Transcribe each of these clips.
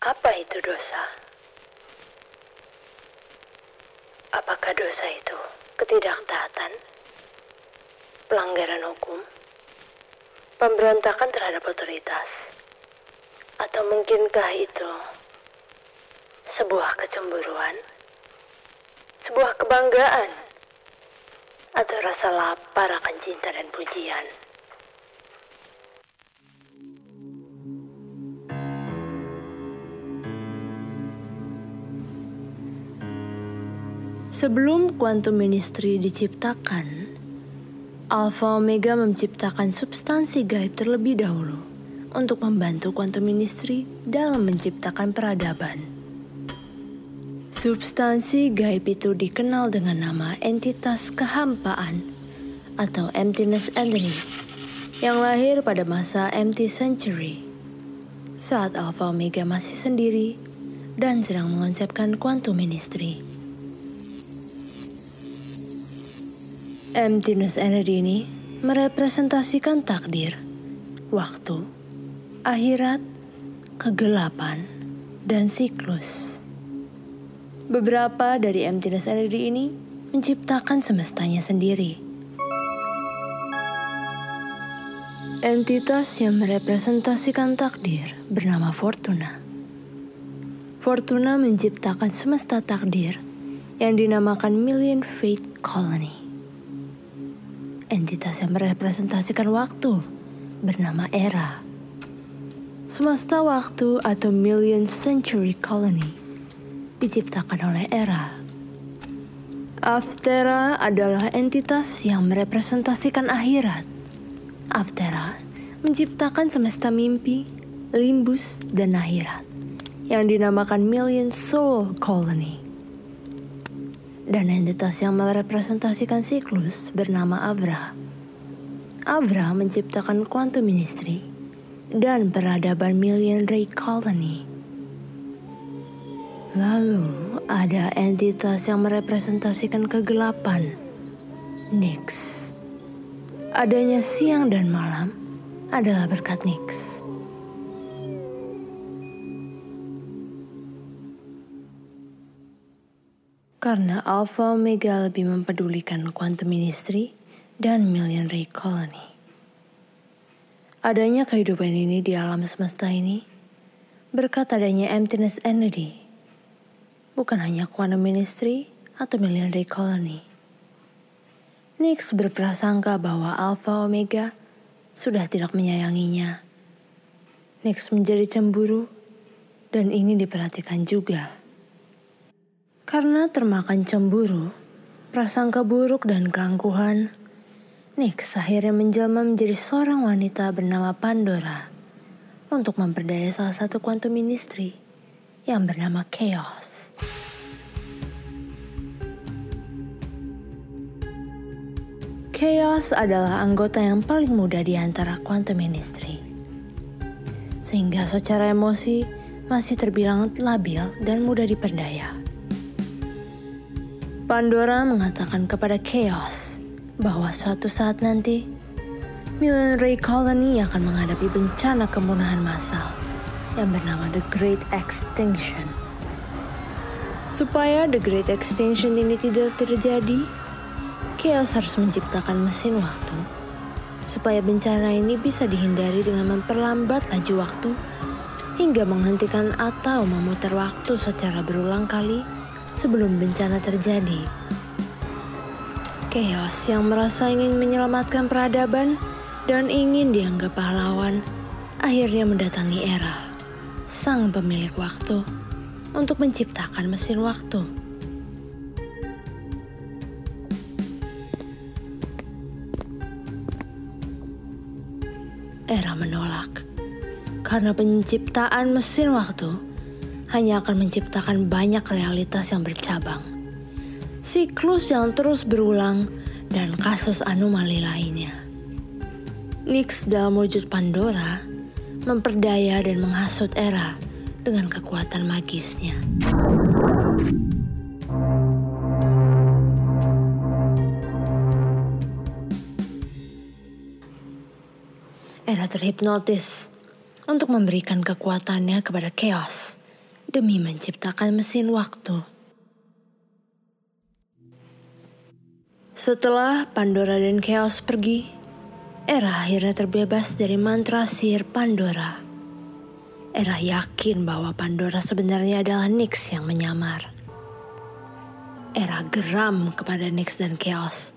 Apa itu dosa? Apakah dosa itu ketidaktaatan, pelanggaran hukum, pemberontakan terhadap otoritas, atau mungkinkah itu sebuah kecemburuan, sebuah kebanggaan, atau rasa lapar akan cinta dan pujian? Sebelum Quantum Ministry diciptakan, Alpha Omega menciptakan substansi gaib terlebih dahulu untuk membantu Quantum Ministry dalam menciptakan peradaban. Substansi gaib itu dikenal dengan nama entitas kehampaan atau emptiness energy yang lahir pada masa empty century saat Alpha Omega masih sendiri dan sedang mengonsepkan Quantum Ministry. Emptiness energy ini merepresentasikan takdir, waktu, akhirat, kegelapan, dan siklus. Beberapa dari emptiness energy ini menciptakan semestanya sendiri. Entitas yang merepresentasikan takdir bernama Fortuna. Fortuna menciptakan semesta takdir yang dinamakan Million Fate Colony entitas yang merepresentasikan waktu bernama Era. Semesta waktu atau Million Century Colony diciptakan oleh Era. Aftera adalah entitas yang merepresentasikan akhirat. Aftera menciptakan semesta mimpi, limbus, dan akhirat yang dinamakan Million Soul Colony dan entitas yang merepresentasikan siklus bernama Avra. Avra menciptakan quantum ministry dan peradaban Million Ray Colony. Lalu ada entitas yang merepresentasikan kegelapan, Nix. Adanya siang dan malam adalah berkat Nix. Karena Alpha Omega lebih mempedulikan quantum ministry dan million ray colony. Adanya kehidupan ini di alam semesta ini berkat adanya emptiness energy. Bukan hanya quantum ministry atau million ray colony. Nix berprasangka bahwa Alpha Omega sudah tidak menyayanginya. Nix menjadi cemburu dan ini diperhatikan juga. Karena termakan cemburu, prasangka buruk dan keangkuhan, Nix akhirnya menjelma menjadi seorang wanita bernama Pandora untuk memperdaya salah satu quantum ministry yang bernama Chaos. Chaos adalah anggota yang paling muda di antara quantum ministry. Sehingga secara emosi masih terbilang labil dan mudah diperdaya. Pandora mengatakan kepada Chaos bahwa suatu saat nanti Million Ray Colony akan menghadapi bencana kemunahan massal yang bernama The Great Extinction. Supaya The Great Extinction ini tidak terjadi, Chaos harus menciptakan mesin waktu supaya bencana ini bisa dihindari dengan memperlambat laju waktu hingga menghentikan atau memutar waktu secara berulang kali sebelum bencana terjadi. Chaos yang merasa ingin menyelamatkan peradaban dan ingin dianggap pahlawan akhirnya mendatangi Era, sang pemilik waktu, untuk menciptakan mesin waktu. Era menolak karena penciptaan mesin waktu hanya akan menciptakan banyak realitas yang bercabang. Siklus yang terus berulang dan kasus anomali lainnya. Nix dalam wujud Pandora memperdaya dan menghasut era dengan kekuatan magisnya. Era terhipnotis untuk memberikan kekuatannya kepada Chaos demi menciptakan mesin waktu. Setelah Pandora dan Chaos pergi, Era akhirnya terbebas dari mantra sihir Pandora. Era yakin bahwa Pandora sebenarnya adalah Nyx yang menyamar. Era geram kepada Nyx dan Chaos.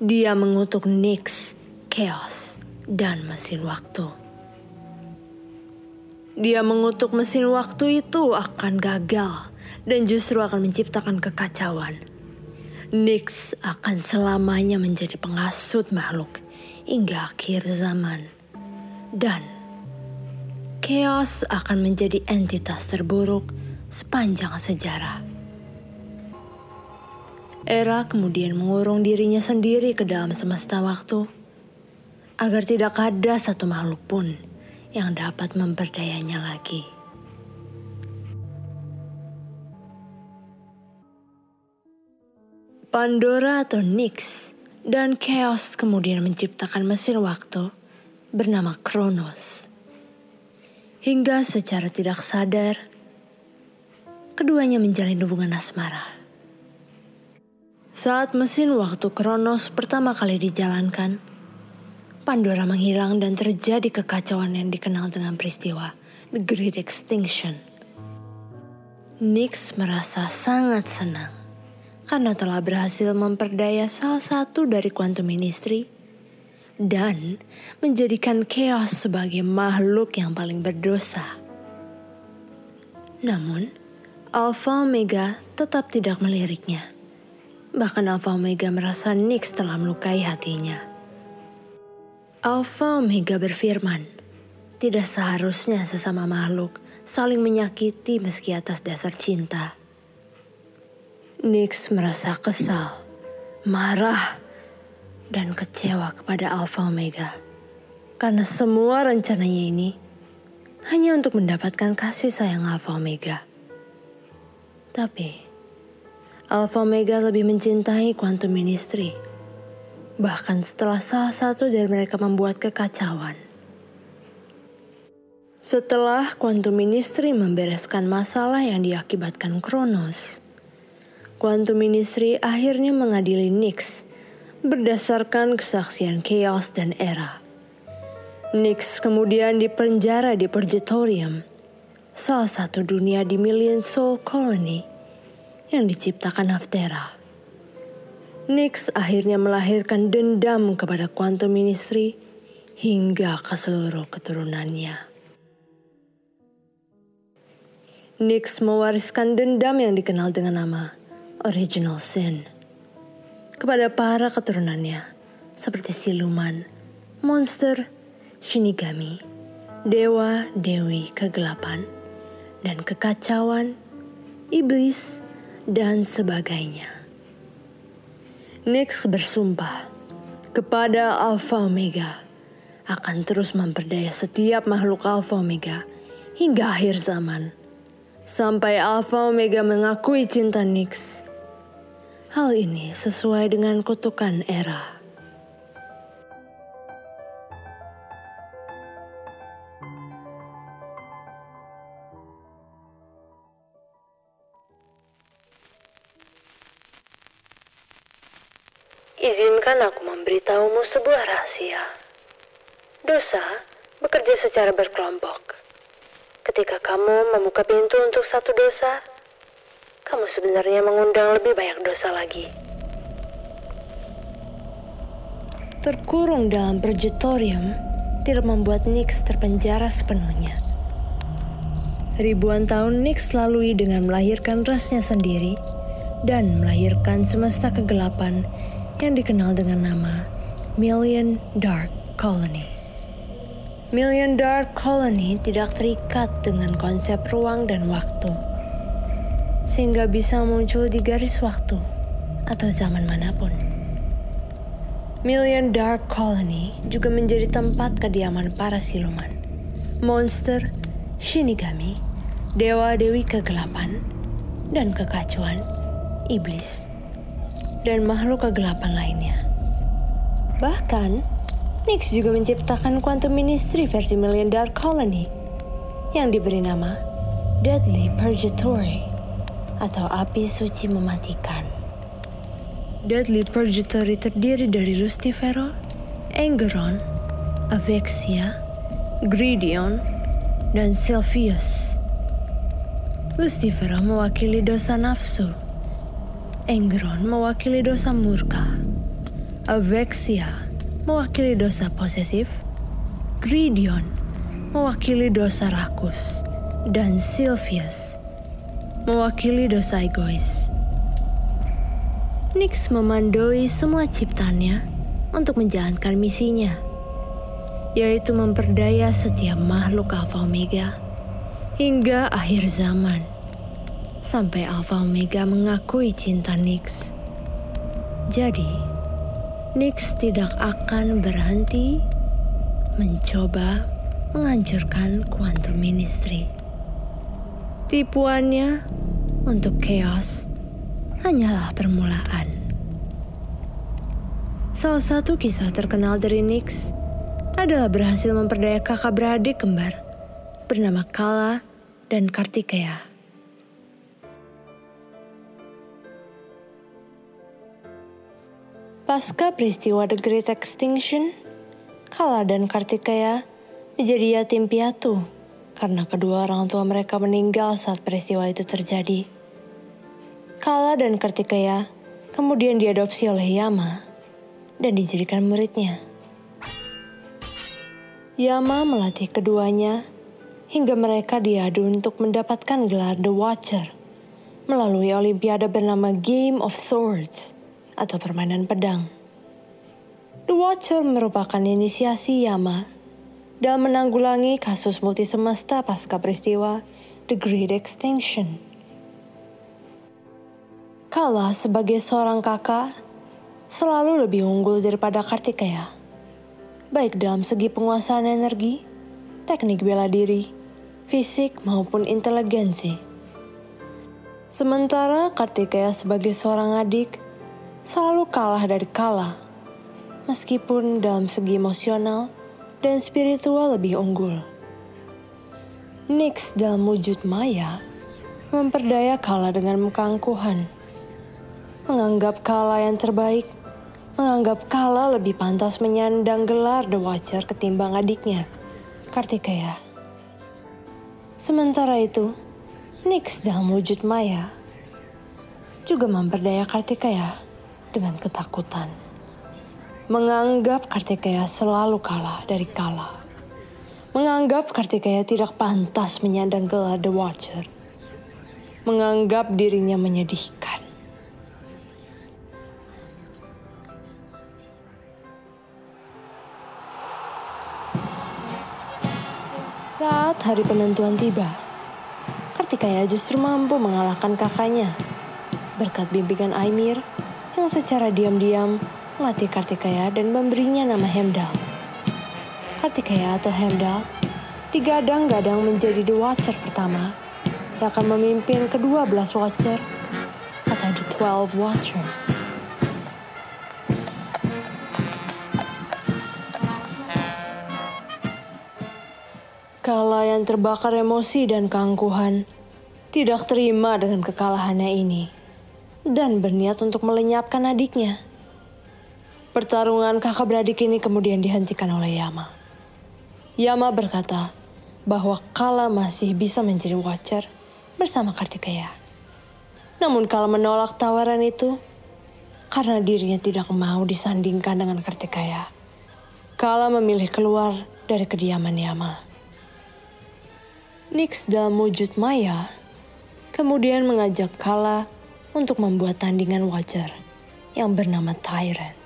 Dia mengutuk Nyx, Chaos, dan mesin waktu. Dia mengutuk mesin waktu itu akan gagal dan justru akan menciptakan kekacauan. Nyx akan selamanya menjadi pengasut makhluk hingga akhir zaman. Dan chaos akan menjadi entitas terburuk sepanjang sejarah. Era kemudian mengurung dirinya sendiri ke dalam semesta waktu agar tidak ada satu makhluk pun yang dapat memperdayanya lagi. Pandora atau Nyx dan Chaos kemudian menciptakan mesin waktu bernama Kronos. Hingga secara tidak sadar, keduanya menjalin hubungan asmara. Saat mesin waktu Kronos pertama kali dijalankan, Pandora menghilang dan terjadi kekacauan yang dikenal dengan peristiwa The Great Extinction. Nyx merasa sangat senang karena telah berhasil memperdaya salah satu dari Quantum Ministry dan menjadikan chaos sebagai makhluk yang paling berdosa. Namun, Alpha Omega tetap tidak meliriknya. Bahkan Alpha Omega merasa Nyx telah melukai hatinya. Alpha Omega berfirman, tidak seharusnya sesama makhluk saling menyakiti meski atas dasar cinta. Nyx merasa kesal, marah, dan kecewa kepada Alpha Omega. Karena semua rencananya ini hanya untuk mendapatkan kasih sayang Alpha Omega. Tapi, Alpha Omega lebih mencintai Quantum Ministry. Bahkan setelah salah satu dari mereka membuat kekacauan. Setelah Quantum Ministry membereskan masalah yang diakibatkan Kronos, Quantum Ministry akhirnya mengadili Nyx berdasarkan kesaksian Chaos dan Era. Nyx kemudian dipenjara di Purgatorium, salah satu dunia di Million Soul Colony yang diciptakan Haftera. Nyx akhirnya melahirkan dendam kepada Quantum Ministry hingga ke seluruh keturunannya. Nyx mewariskan dendam yang dikenal dengan nama Original Sin kepada para keturunannya, seperti siluman, monster, shinigami, dewa, dewi kegelapan, dan kekacauan, iblis, dan sebagainya. Nyx bersumpah kepada Alpha Omega akan terus memperdaya setiap makhluk Alpha Omega hingga akhir zaman. Sampai Alpha Omega mengakui cinta Nyx Hal ini sesuai dengan kutukan era. Izinkan aku memberitahumu sebuah rahasia. Dosa bekerja secara berkelompok. Ketika kamu membuka pintu untuk satu dosa, kamu sebenarnya mengundang lebih banyak dosa lagi. Terkurung dalam Purgatorium tidak membuat Nyx terpenjara sepenuhnya. Ribuan tahun Nyx lalui dengan melahirkan rasnya sendiri dan melahirkan semesta kegelapan yang dikenal dengan nama Million Dark Colony. Million Dark Colony tidak terikat dengan konsep ruang dan waktu sehingga bisa muncul di garis waktu atau zaman mana pun. Million Dark Colony juga menjadi tempat kediaman para siluman, monster, shinigami, dewa-dewi kegelapan, dan kekacauan, iblis, dan makhluk kegelapan lainnya. Bahkan, Nyx juga menciptakan Quantum Ministry versi Million Dark Colony yang diberi nama Deadly Purgatory atau api suci mematikan. Deadly Purgatory terdiri dari Lucifero, Engeron, Avexia, Gridion, dan Sylvius. Lucifero mewakili dosa nafsu. Engeron mewakili dosa murka. Avexia mewakili dosa posesif. Gridion mewakili dosa rakus. Dan Sylvius mewakili dosa egois. Nix memandoi semua ciptaannya untuk menjalankan misinya, yaitu memperdaya setiap makhluk Alpha Omega hingga akhir zaman, sampai Alpha Omega mengakui cinta Nix. Jadi, Nix tidak akan berhenti mencoba menghancurkan Quantum Ministry. Tipuannya untuk chaos hanyalah permulaan. Salah satu kisah terkenal dari Nix adalah berhasil memperdaya kakak beradik kembar bernama Kala dan Kartikeya. Pasca peristiwa The Great Extinction, Kala dan Kartikeya menjadi yatim piatu karena kedua orang tua mereka meninggal saat peristiwa itu terjadi. Kala dan Kartikeya kemudian diadopsi oleh Yama dan dijadikan muridnya. Yama melatih keduanya hingga mereka diadu untuk mendapatkan gelar The Watcher melalui olimpiade bernama Game of Swords atau permainan pedang. The Watcher merupakan inisiasi Yama dalam menanggulangi kasus multi semesta pasca peristiwa The Great Extinction. Kala sebagai seorang kakak selalu lebih unggul daripada Kartikeya. Baik dalam segi penguasaan energi, teknik bela diri, fisik maupun inteligensi. Sementara Kartikeya sebagai seorang adik selalu kalah dari Kala, meskipun dalam segi emosional dan spiritual lebih unggul. Nix dalam wujud maya memperdaya Kala dengan keangkuhan menganggap Kala yang terbaik, menganggap Kala lebih pantas menyandang gelar The Watcher ketimbang adiknya, Kartikeya. Sementara itu, Nix dalam wujud maya juga memperdaya Kartikeya dengan ketakutan. Menganggap Kartikeya selalu kalah dari Kala. Menganggap Kartikeya tidak pantas menyandang gelar The Watcher. Menganggap dirinya menyedihkan Saat hari penentuan tiba, Kartikaya justru mampu mengalahkan kakaknya berkat bimbingan Aimir yang secara diam-diam melatih Kartikaya dan memberinya nama Hemdal. Kartikaya atau Hemdal digadang-gadang menjadi The Watcher pertama yang akan memimpin kedua belas Watcher atau The Twelve Watcher. Kala yang terbakar emosi dan keangkuhan, tidak terima dengan kekalahannya ini, dan berniat untuk melenyapkan adiknya. Pertarungan kakak beradik ini kemudian dihentikan oleh Yama. Yama berkata bahwa Kala masih bisa menjadi Watcher bersama Kartikeya. Namun Kala menolak tawaran itu karena dirinya tidak mau disandingkan dengan Kartikeya. Kala memilih keluar dari kediaman Yama. Nix dalam wujud maya kemudian mengajak Kala untuk membuat tandingan wajar yang bernama Tyrant.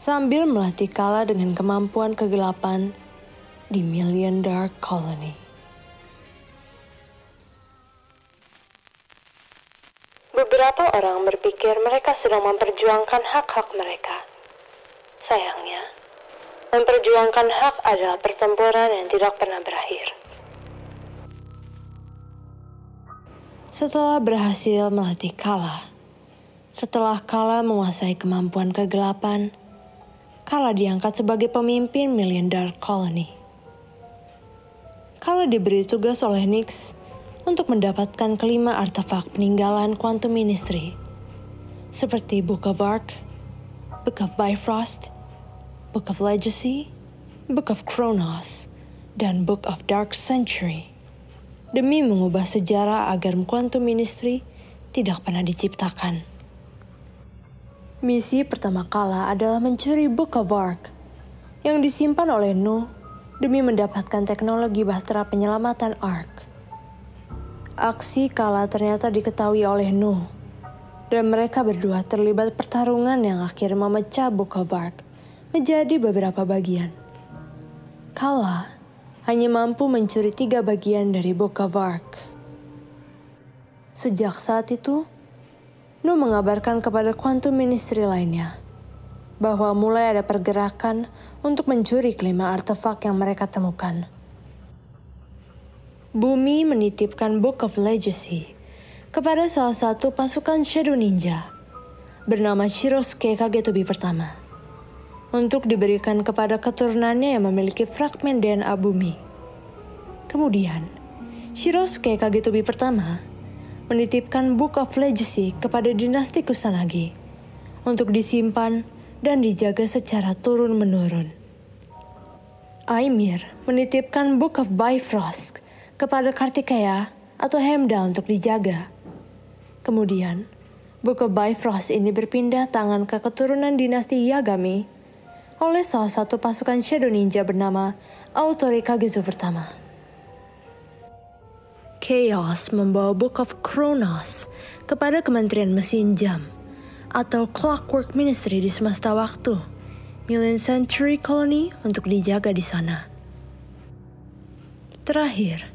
Sambil melatih Kala dengan kemampuan kegelapan di Million Dark Colony. Beberapa orang berpikir mereka sedang memperjuangkan hak-hak mereka. Sayangnya, memperjuangkan hak adalah pertempuran yang tidak pernah berakhir. Setelah berhasil melatih Kala, setelah Kala menguasai kemampuan kegelapan, Kala diangkat sebagai pemimpin Million Dark Colony. Kala diberi tugas oleh Nix untuk mendapatkan kelima artefak peninggalan Quantum Ministry, seperti Book of Ark, Book of Bifrost, Book of Legacy, Book of Chronos, dan Book of Dark Century, demi mengubah sejarah agar Quantum Ministry tidak pernah diciptakan. Misi pertama kala adalah mencuri Book of Ark yang disimpan oleh Nuh demi mendapatkan teknologi bahtera penyelamatan Ark. Aksi kala ternyata diketahui oleh Nuh dan mereka berdua terlibat pertarungan yang akhirnya memecah Book of Ark menjadi beberapa bagian. Kala hanya mampu mencuri tiga bagian dari Book of Ark. Sejak saat itu, Nuh mengabarkan kepada Quantum Ministry lainnya bahwa mulai ada pergerakan untuk mencuri kelima artefak yang mereka temukan. Bumi menitipkan Book of Legacy kepada salah satu pasukan Shadow Ninja bernama Shirosuke Kagetobi pertama untuk diberikan kepada keturunannya yang memiliki fragmen DNA bumi. Kemudian, Shirosuke Kagetobi pertama menitipkan Book of Legacy kepada dinasti Kusanagi untuk disimpan dan dijaga secara turun-menurun. Aimir menitipkan Book of Bifrost kepada Kartikeya atau Hemda untuk dijaga. Kemudian, Book of Bifrost ini berpindah tangan ke keturunan dinasti Yagami oleh salah satu pasukan Shadow Ninja bernama Autori Kagezo pertama. Chaos membawa Book of Chronos kepada Kementerian Mesin Jam atau Clockwork Ministry di semesta waktu, Million Century Colony untuk dijaga di sana. Terakhir,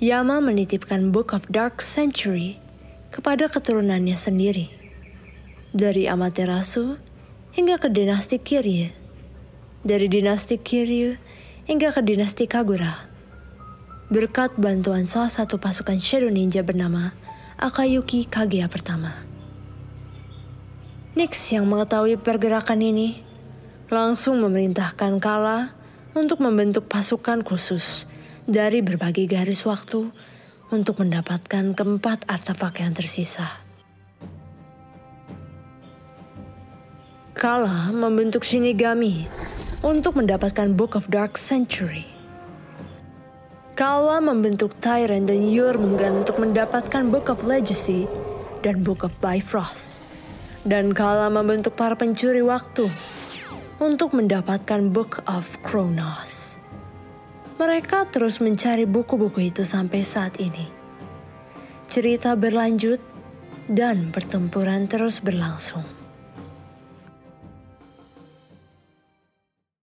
Yama menitipkan Book of Dark Century kepada keturunannya sendiri. Dari Amaterasu hingga ke dinasti Kiryu. Dari dinasti Kiryu hingga ke dinasti Kagura berkat bantuan salah satu pasukan Shadow Ninja bernama Akayuki Kaguya pertama. Nix yang mengetahui pergerakan ini langsung memerintahkan Kala untuk membentuk pasukan khusus dari berbagai garis waktu untuk mendapatkan keempat artefak yang tersisa. Kala membentuk Shinigami untuk mendapatkan Book of Dark Century. Kala membentuk Tyrant dan Jormungand untuk mendapatkan Book of Legacy dan Book of Bifrost. Dan Kala membentuk para pencuri waktu untuk mendapatkan Book of Chronos. Mereka terus mencari buku-buku itu sampai saat ini. Cerita berlanjut dan pertempuran terus berlangsung.